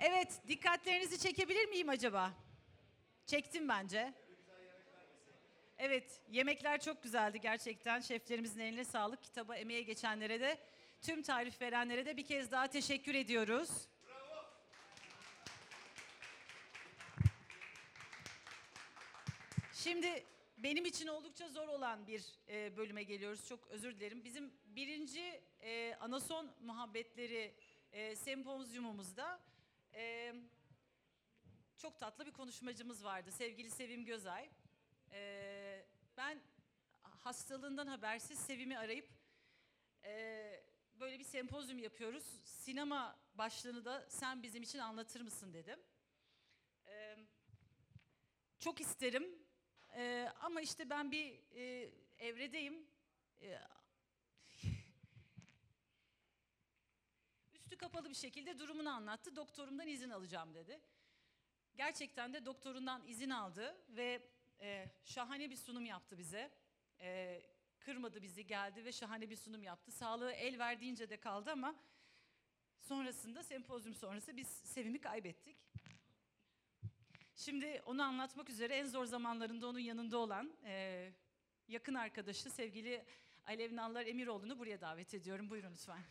Evet, dikkatlerinizi çekebilir miyim acaba? Çektim bence. Evet, yemekler çok güzeldi gerçekten. Şeflerimizin eline sağlık. Kitaba emeğe geçenlere de, tüm tarif verenlere de bir kez daha teşekkür ediyoruz. Şimdi benim için oldukça zor olan bir e, bölüme geliyoruz. Çok özür dilerim. Bizim birinci e, anason muhabbetleri e, sempozyumumuzda e, çok tatlı bir konuşmacımız vardı. Sevgili Sevim Gözay. E, ben hastalığından habersiz Sevim'i arayıp e, böyle bir sempozyum yapıyoruz. Sinema başlığını da sen bizim için anlatır mısın dedim. E, çok isterim Ee, ama işte ben bir e, evredeyim. Üstü kapalı bir şekilde durumunu anlattı. Doktorumdan izin alacağım dedi. Gerçekten de doktorundan izin aldı ve e, şahane bir sunum yaptı bize. E, kırmadı bizi, geldi ve şahane bir sunum yaptı. Sağlığı el verdiğince de kaldı ama sonrasında sempozyum sonrası biz Sevim'i kaybettik. Şimdi onu anlatmak üzere en zor zamanlarında onun yanında olan e, yakın arkadaşı sevgili Alev Nallar Emiroğlu'nu buraya davet ediyorum. Buyurun lütfen.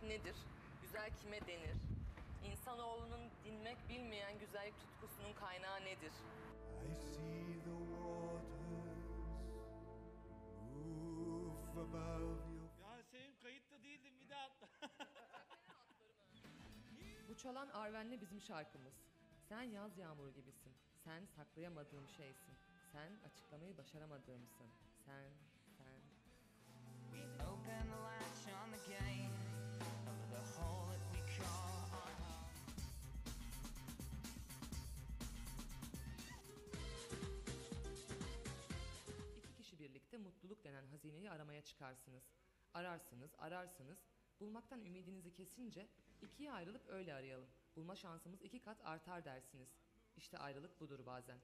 Güzellik nedir? Güzel kime denir? İnsanoğlunun dinmek bilmeyen güzellik tutkusunun kaynağı nedir? I see the waters move above your Ya Sevim kayıtta değildim bir daha atla. Bu çalan Arven'le bizim şarkımız. Sen yaz yağmuru gibisin. Sen saklayamadığım şeysin. Sen açıklamayı başaramadığımsın. Sen, sen. Open the latch on the gate mutluluk denen hazineyi aramaya çıkarsınız. Ararsınız, ararsınız. Bulmaktan ümidinizi kesince ikiye ayrılıp öyle arayalım. Bulma şansımız iki kat artar dersiniz. İşte ayrılık budur bazen.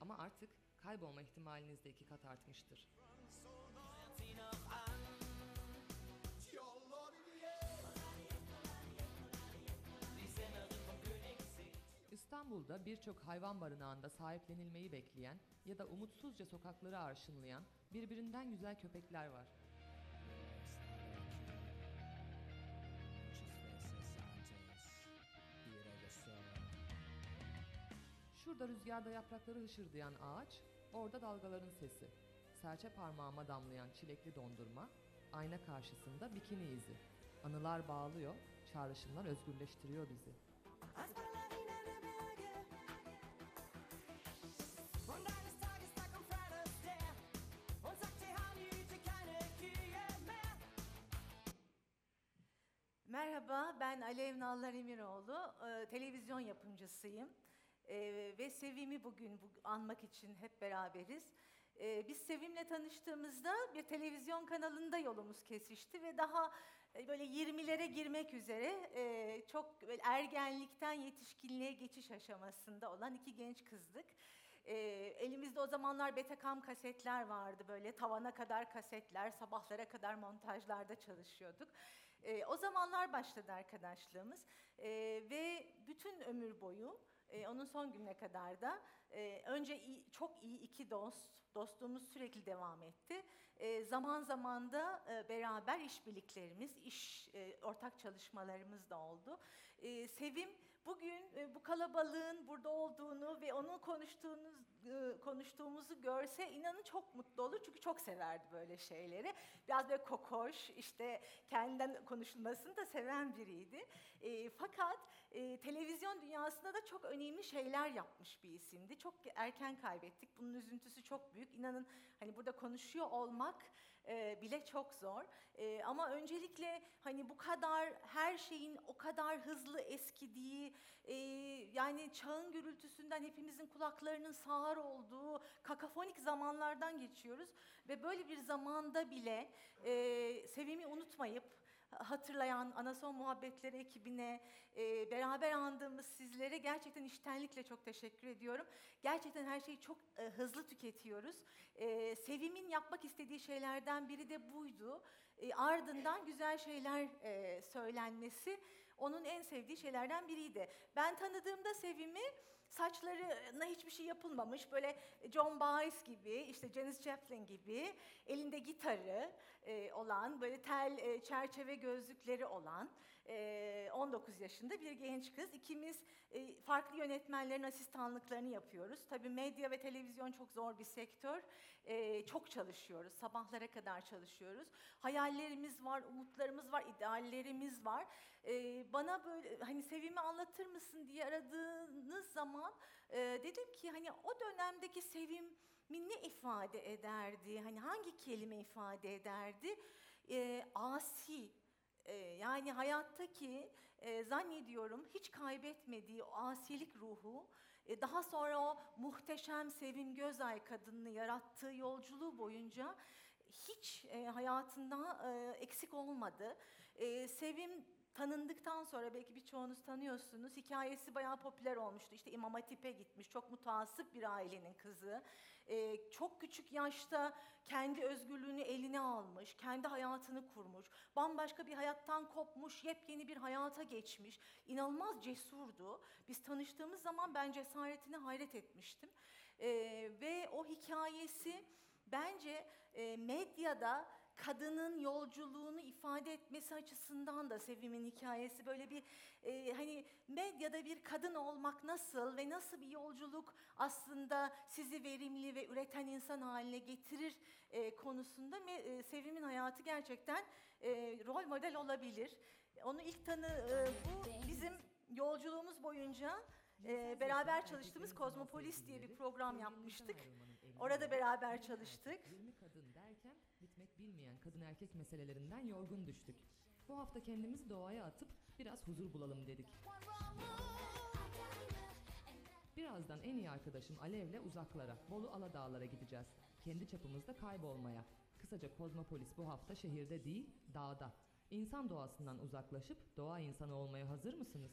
Ama artık kaybolma ihtimaliniz de iki kat artmıştır. İstanbul'da birçok hayvan barınağında sahiplenilmeyi bekleyen ya da umutsuzca sokakları arşınlayan birbirinden güzel köpekler var. Şurada rüzgarda yaprakları hışırdayan ağaç, orada dalgaların sesi. Serçe parmağıma damlayan çilekli dondurma, ayna karşısında bikini izi. Anılar bağlıyor, çağrışımlar özgürleştiriyor bizi. Merhaba, ben Alev Nallar Emiroğlu. Ee, televizyon yapımcısıyım. Ee, ve Sevim'i bugün bu, anmak için hep beraberiz. Ee, biz Sevim'le tanıştığımızda bir televizyon kanalında yolumuz kesişti ve daha e, böyle 20'lere girmek üzere e, çok böyle ergenlikten yetişkinliğe geçiş aşamasında olan iki genç kızdık. Ee, elimizde o zamanlar Betacam kasetler vardı böyle tavana kadar kasetler, sabahlara kadar montajlarda çalışıyorduk. Ee, o zamanlar başladı arkadaşlığımız Ee, ve bütün ömür boyu e, onun son gününe kadar da e, önce iyi- çok iyi iki dost, dostluğumuz sürekli devam etti. E, zaman zaman da e, beraber işbirliklerimiz, iş e, ortak çalışmalarımız da oldu. E, Sevim bugün e, bu kalabalığın burada olduğunu ve onun konuştuğunuz e, konuştuğumuzu görse inanın çok mutlu olur. Çünkü çok severdi böyle şeyleri. Biraz böyle kokoş, işte kendinden konuşulmasını da seven biriydi. E, fakat e, televizyon dünyasında da çok önemli şeyler yapmış bir isimdi. Çok erken kaybettik. Bunun üzüntüsü çok büyük. İnanın hani burada konuşuyor olmak e, bile çok zor. E, ama öncelikle hani bu kadar her şeyin o kadar hızlı eskidiği, e, yani çağın gürültüsünden hepimizin kulaklarının sağır olduğu kakafonik zamanlardan geçiyoruz ve böyle bir zamanda bile e, Sevim'i unutmayıp hatırlayan Anason Muhabbetleri ekibine, e, beraber andığımız sizlere gerçekten iştenlikle çok teşekkür ediyorum. Gerçekten her şeyi çok e, hızlı tüketiyoruz. E, Sevim'in yapmak istediği şeylerden biri de buydu. E, ardından güzel şeyler e, söylenmesi onun en sevdiği şeylerden biriydi. Ben tanıdığımda Sevim'i saçlarına hiçbir şey yapılmamış böyle John Baez gibi işte Janis Joplin gibi elinde gitarı e, olan böyle tel e, çerçeve gözlükleri olan e, 19 yaşında bir genç kız. İkimiz e, farklı yönetmenlerin asistanlıklarını yapıyoruz. Tabii medya ve televizyon çok zor bir sektör. E, çok çalışıyoruz. Sabahlara kadar çalışıyoruz. Hayallerimiz var, umutlarımız var, ideallerimiz var. E, bana böyle hani Sevim'i anlatır mısın diye aradığınız zaman e, dedim ki hani o dönemdeki Sevim ne ifade ederdi? Hani hangi kelime ifade ederdi? E, asi, e, yani hayattaki e, zannediyorum hiç kaybetmediği o asilik ruhu, e, daha sonra o muhteşem Sevim Gözay kadınını yarattığı yolculuğu boyunca hiç e, hayatında e, eksik olmadı. Sevim tanındıktan sonra belki birçoğunuz tanıyorsunuz. Hikayesi bayağı popüler olmuştu. İşte İmam Hatip'e gitmiş. Çok mutasip bir ailenin kızı. Ee, çok küçük yaşta kendi özgürlüğünü eline almış. Kendi hayatını kurmuş. Bambaşka bir hayattan kopmuş. Yepyeni bir hayata geçmiş. İnanılmaz cesurdu. Biz tanıştığımız zaman ben cesaretine hayret etmiştim. Ee, ve o hikayesi bence e, medyada kadının yolculuğunu ifade etmesi açısından da Sevim'in hikayesi böyle bir e, hani medyada bir kadın olmak nasıl ve nasıl bir yolculuk aslında sizi verimli ve üreten insan haline getirir e, konusunda e, Sevim'in hayatı gerçekten e, rol model olabilir. Onu ilk tanı e, bu bizim yolculuğumuz boyunca e, beraber çalıştığımız Kozmopolis diye bir program yapmıştık. Orada beraber çalıştık. 20 kadın derken bitmek bilmeyen kadın erkek meselelerinden yorgun düştük. Bu hafta kendimizi doğaya atıp biraz huzur bulalım dedik. Birazdan en iyi arkadaşım Alev'le uzaklara, Bolu Aladağlara gideceğiz. Kendi çapımızda kaybolmaya. Kısaca Kozmopolis bu hafta şehirde değil, dağda. İnsan doğasından uzaklaşıp doğa insanı olmaya hazır mısınız?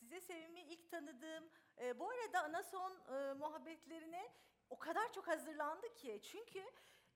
Size Sevim'i ilk tanıdığım, e, bu arada Anason e, muhabbetlerine o kadar çok hazırlandı ki. Çünkü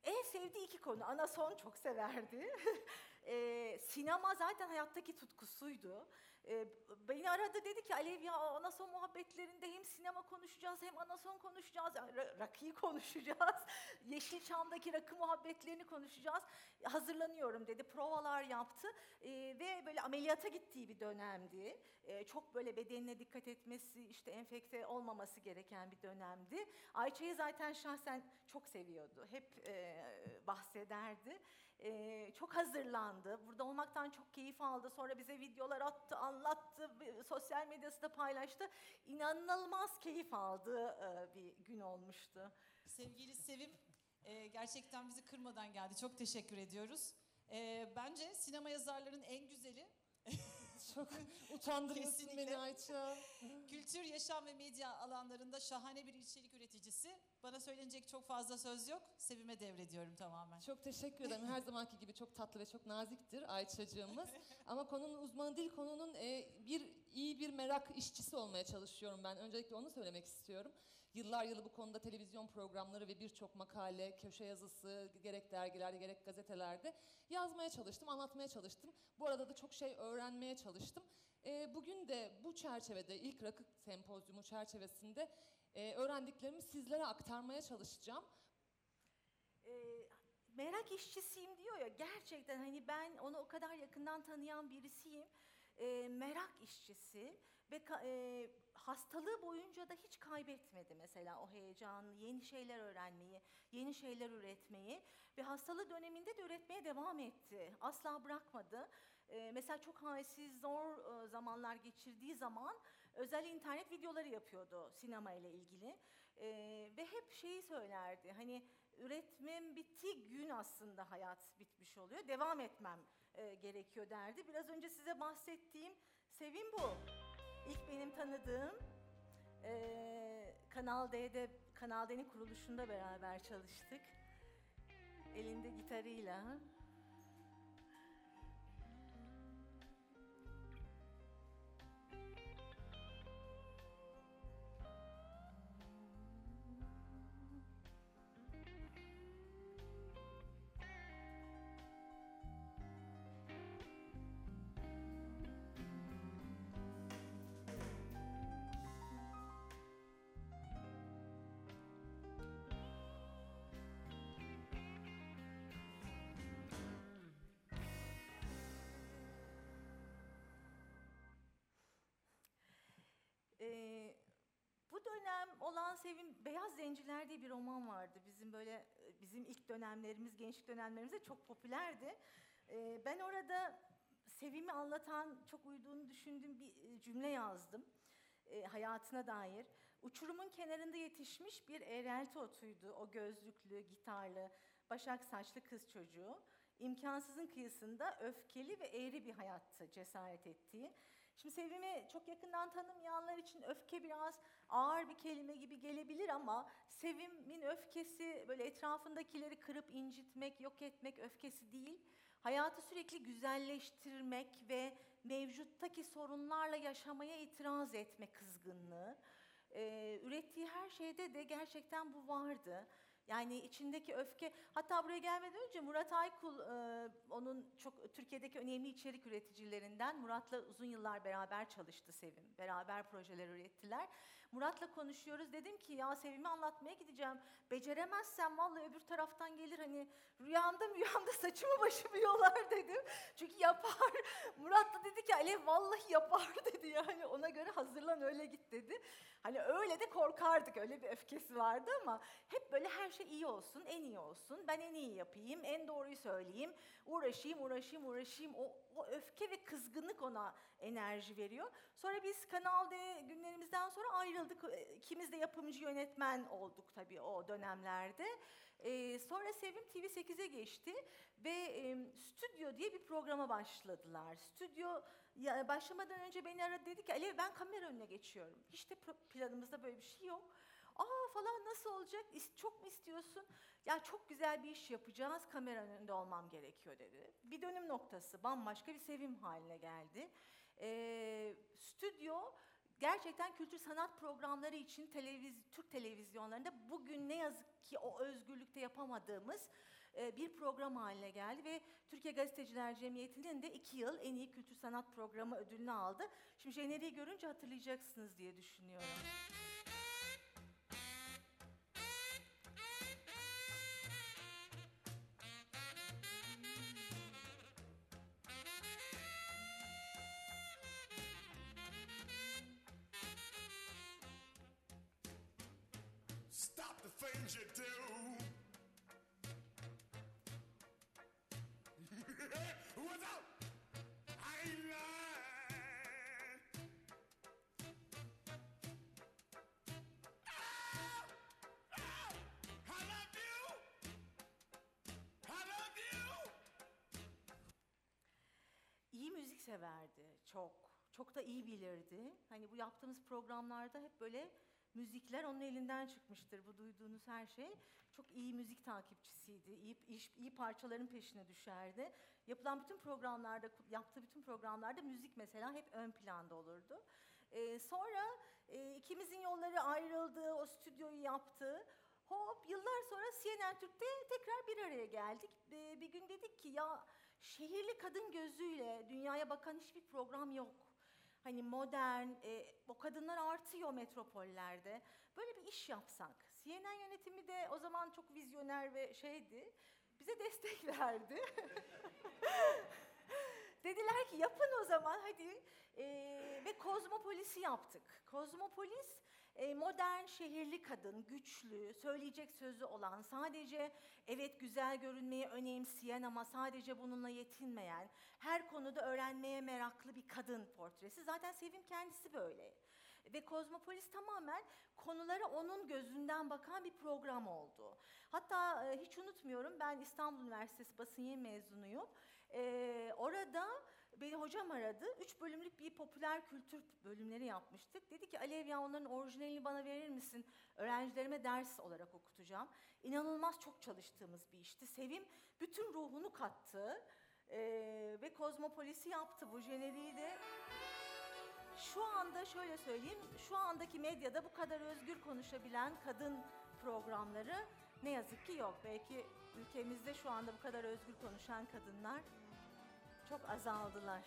en sevdiği iki konu. Anason çok severdi. E, sinema zaten hayattaki tutkusuydu. E, beni aradı dedi ki Alev ya Anason muhabbetlerinde hem sinema konuşacağız hem Anason konuşacağız. Yani ra- rakıyı konuşacağız. Yeşilçam'daki rakı muhabbetlerini konuşacağız. Hazırlanıyorum dedi. Provalar yaptı. E, ve böyle ameliyata gittiği bir dönemdi. E, çok böyle bedenine dikkat etmesi, işte enfekte olmaması gereken bir dönemdi. Ayça'yı zaten şahsen çok seviyordu. Hep e, bahsederdi. E, çok hazırlandı. Burada olmaktan çok keyif aldı. Sonra bize videolar attı, anlattı, sosyal medyasında paylaştı. İnanılmaz keyif aldığı e, bir gün olmuştu. Sevgili Sevim e, gerçekten bizi kırmadan geldi. Çok teşekkür ediyoruz. E, bence sinema yazarlarının en güzeli Çok utandırıyorsun Kesinlikle. beni Ayça. kültür, yaşam ve medya alanlarında şahane bir içerik üreticisi. Bana söylenecek çok fazla söz yok. Sevim'e devrediyorum tamamen. Çok teşekkür ederim. Her zamanki gibi çok tatlı ve çok naziktir Ayça'cığımız. Ama konunun uzmanı değil, konunun e, bir iyi bir merak işçisi olmaya çalışıyorum ben. Öncelikle onu söylemek istiyorum. Yıllar yılı bu konuda televizyon programları ve birçok makale, köşe yazısı gerek dergilerde gerek gazetelerde yazmaya çalıştım, anlatmaya çalıştım. Bu arada da çok şey öğrenmeye çalıştım. E, bugün de bu çerçevede ilk rakı sempozyumu çerçevesinde e, öğrendiklerimi sizlere aktarmaya çalışacağım. Ee, merak işçisiyim diyor ya gerçekten hani ben onu o kadar yakından tanıyan birisiyim. E, merak işçisi ve e, hastalığı boyunca da hiç kaybetmedi mesela o heyecanı, yeni şeyler öğrenmeyi, yeni şeyler üretmeyi ve hastalığı döneminde de üretmeye devam etti. Asla bırakmadı. E, mesela çok halsiz, zor e, zamanlar geçirdiği zaman özel internet videoları yapıyordu sinema ile ilgili. E, ve hep şeyi söylerdi hani üretmem bittiği gün aslında hayat bitmiş oluyor. Devam etmem e, gerekiyor derdi. Biraz önce size bahsettiğim Sevim bu. İlk benim tanıdığım e, Kanal D'de Kanal D'nin kuruluşunda beraber çalıştık. Elinde gitarıyla. Ee, bu dönem olan Sevim Beyaz Zenciler diye bir roman vardı. Bizim böyle bizim ilk dönemlerimiz, gençlik dönemlerimizde çok popülerdi. Ee, ben orada Sevim'i anlatan çok uyduğunu düşündüğüm bir cümle yazdım. e, hayatına dair. Uçurumun kenarında yetişmiş bir eğrelti otuydu. O gözlüklü, gitarlı, başak saçlı kız çocuğu. İmkansızın kıyısında öfkeli ve eğri bir hayattı cesaret ettiği. Şimdi Sevim'i çok yakından tanımayanlar için öfke biraz ağır bir kelime gibi gelebilir ama Sevim'in öfkesi böyle etrafındakileri kırıp incitmek, yok etmek öfkesi değil. Hayatı sürekli güzelleştirmek ve mevcuttaki sorunlarla yaşamaya itiraz etme kızgınlığı. Ee, ürettiği her şeyde de gerçekten bu vardı. Yani içindeki öfke, hatta buraya gelmeden önce Murat Aykul, e, onun çok Türkiye'deki önemli içerik üreticilerinden. Murat'la uzun yıllar beraber çalıştı Sevim. Beraber projeler ürettiler. Murat'la konuşuyoruz. Dedim ki ya Sevim'i anlatmaya gideceğim. Beceremezsem vallahi öbür taraftan gelir hani rüyamda rüyamda saçımı başımı yolar dedim. Çünkü yapar. Murat da dedi ki Alev vallahi yapar dedi yani ona göre hazırlan öyle git dedi. Hani öyle de korkardık öyle bir öfkesi vardı ama hep böyle her şey iyi olsun, en iyi olsun. Ben en iyi yapayım, en doğruyu söyleyeyim. Uğraşayım, uğraşayım, uğraşayım. O, o öfke ve kızgınlık ona enerji veriyor. Sonra biz Kanal D günlerimizden sonra ayrıldık. İkimiz de yapımcı yönetmen olduk tabii o dönemlerde. Ee, sonra Sevim TV8'e geçti ve e, Stüdyo diye bir programa başladılar. Stüdyo ya, başlamadan önce beni aradı dedi ki Alev ben kamera önüne geçiyorum. Hiç de planımızda böyle bir şey yok. Aa falan nasıl olacak? Çok mu istiyorsun? Ya çok güzel bir iş yapacağız. Kamera önünde olmam gerekiyor dedi. Bir dönüm noktası. Bambaşka bir sevim haline geldi. Ee, stüdyo gerçekten kültür sanat programları için televiz Türk televizyonlarında bugün ne yazık ki o özgürlükte yapamadığımız e, bir program haline geldi ve Türkiye Gazeteciler Cemiyeti'nin de iki yıl en iyi kültür sanat programı ödülünü aldı. Şimdi jeneriği görünce hatırlayacaksınız diye düşünüyorum. Severdi çok. Çok da iyi bilirdi. Hani bu yaptığımız programlarda hep böyle müzikler onun elinden çıkmıştır. Bu duyduğunuz her şey. Çok iyi müzik takipçisiydi. İyi, iş- iyi parçaların peşine düşerdi. Yapılan bütün programlarda, yaptığı bütün programlarda müzik mesela hep ön planda olurdu. Ee, sonra e, ikimizin yolları ayrıldı, o stüdyoyu yaptı. Hop yıllar sonra CNN Türk'te tekrar bir araya geldik. Ee, bir gün dedik ki ya şehirli kadın gözüyle dünyaya bakan hiçbir program yok. Hani modern, e, o kadınlar artıyor metropollerde. Böyle bir iş yapsak. CNN yönetimi de o zaman çok vizyoner ve şeydi. bize destek verdi. Dediler ki yapın o zaman hadi. Ee, ve Kozmopolis'i yaptık. Kozmopolis e, modern şehirli kadın, güçlü, söyleyecek sözü olan, sadece evet güzel görünmeyi önemseyen ama sadece bununla yetinmeyen, her konuda öğrenmeye meraklı bir kadın portresi. Zaten Sevim kendisi böyle. Ve Kozmopolis tamamen konulara onun gözünden bakan bir program oldu. Hatta e, hiç unutmuyorum ben İstanbul Üniversitesi basın yayın mezunuyum. Ee, orada beni hocam aradı. Üç bölümlük bir popüler kültür bölümleri yapmıştık. Dedi ki Alev ya onların orijinalini bana verir misin? Öğrencilerime ders olarak okutacağım. İnanılmaz çok çalıştığımız bir işti. Sevim bütün ruhunu kattı. Ee, ve Kozmopolis'i yaptı. Bu jeneriği de şu anda şöyle söyleyeyim, şu andaki medyada bu kadar özgür konuşabilen kadın programları ne yazık ki yok. Belki ülkemizde şu anda bu kadar özgür konuşan kadınlar çok azaldılar.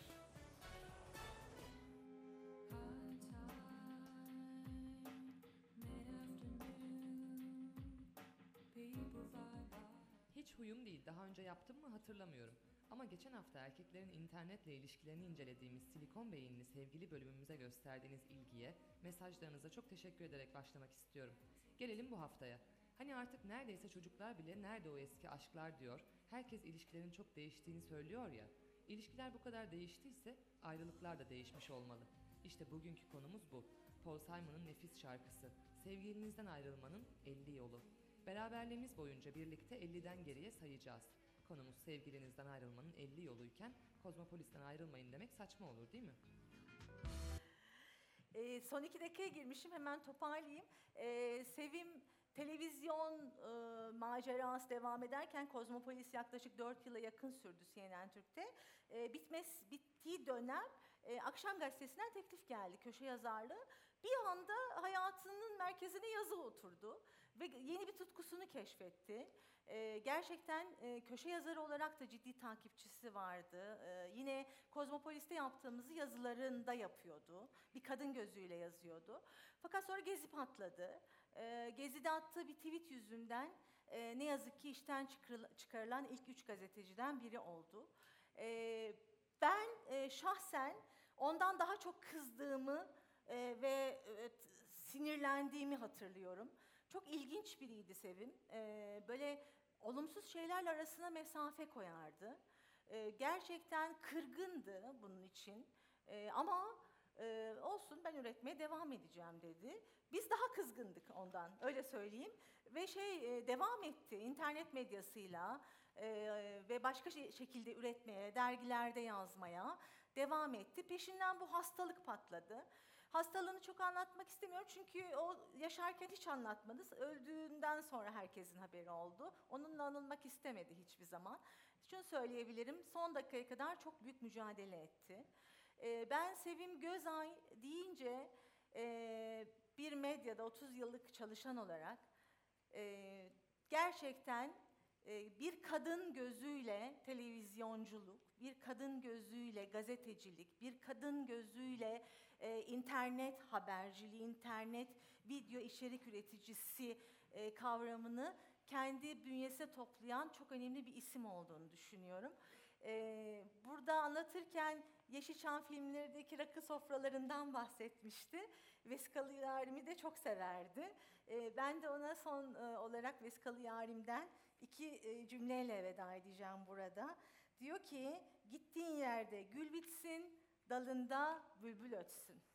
Hiç huyum değil. Daha önce yaptım mı hatırlamıyorum. Ama geçen hafta erkeklerin internetle ilişkilerini incelediğimiz Silikon Beyinli sevgili bölümümüze gösterdiğiniz ilgiye, mesajlarınıza çok teşekkür ederek başlamak istiyorum. Gelelim bu haftaya. Hani artık neredeyse çocuklar bile nerede o eski aşklar diyor. Herkes ilişkilerin çok değiştiğini söylüyor ya. İlişkiler bu kadar değiştiyse ayrılıklar da değişmiş olmalı. İşte bugünkü konumuz bu. Paul Simon'ın nefis şarkısı. Sevgilinizden ayrılmanın 50 yolu. Beraberliğimiz boyunca birlikte 50'den geriye sayacağız. Konumuz sevgilinizden ayrılmanın 50 yoluyken Kozmopolis'ten ayrılmayın demek saçma olur değil mi? Ee, son iki dakikaya girmişim hemen toparlayayım. Ee, Sevim televizyon e, macerası devam ederken Kozmopolis yaklaşık 4 yıla yakın sürdü CNN Türk'te. Ee, bitmez bittiği dönem e, Akşam Gazetesi'nden teklif geldi köşe yazarlığı. Bir anda hayatının merkezine yazı oturdu ve yeni bir tutkusunu keşfetti. Ee, gerçekten e, köşe yazarı olarak da ciddi takipçisi vardı. Ee, yine Kozmopolis'te yaptığımızı yazılarında yapıyordu. Bir kadın gözüyle yazıyordu. Fakat sonra Gezi patladı. Ee, Gezi'de attığı bir tweet yüzünden e, ne yazık ki işten çıkarıl- çıkarılan ilk üç gazeteciden biri oldu. Ee, ben e, şahsen ondan daha çok kızdığımı e, ve e, sinirlendiğimi hatırlıyorum. Çok ilginç biriydi Sevim. Ee, böyle olumsuz şeylerle arasına mesafe koyardı. Ee, gerçekten kırgındı bunun için. Ee, ama e, olsun ben üretmeye devam edeceğim dedi. Biz daha kızgındık ondan öyle söyleyeyim. Ve şey e, devam etti internet medyasıyla e, ve başka şey- şekilde üretmeye, dergilerde yazmaya devam etti. Peşinden bu hastalık patladı. Hastalığını çok anlatmak istemiyorum çünkü o yaşarken hiç anlatmadı. Öldüğünden sonra herkesin haberi oldu. Onunla anılmak istemedi hiçbir zaman. Şunu söyleyebilirim, son dakikaya kadar çok büyük mücadele etti. Ee, ben Sevim Gözay deyince e, bir medyada 30 yıllık çalışan olarak e, gerçekten e, bir kadın gözüyle televizyonculuk, bir kadın gözüyle gazetecilik, bir kadın gözüyle e, internet haberciliği, internet video içerik üreticisi e, kavramını kendi bünyesine toplayan çok önemli bir isim olduğunu düşünüyorum. E, burada anlatırken Yeşilçam filmlerindeki rakı sofralarından bahsetmişti. Vesikalı Yarim'i de çok severdi. Ben de ona son olarak Vesikalı Yarim'den iki e, cümleyle veda edeceğim burada. Diyor ki, gittiğin yerde gül bitsin, dalında bülbül ötsün.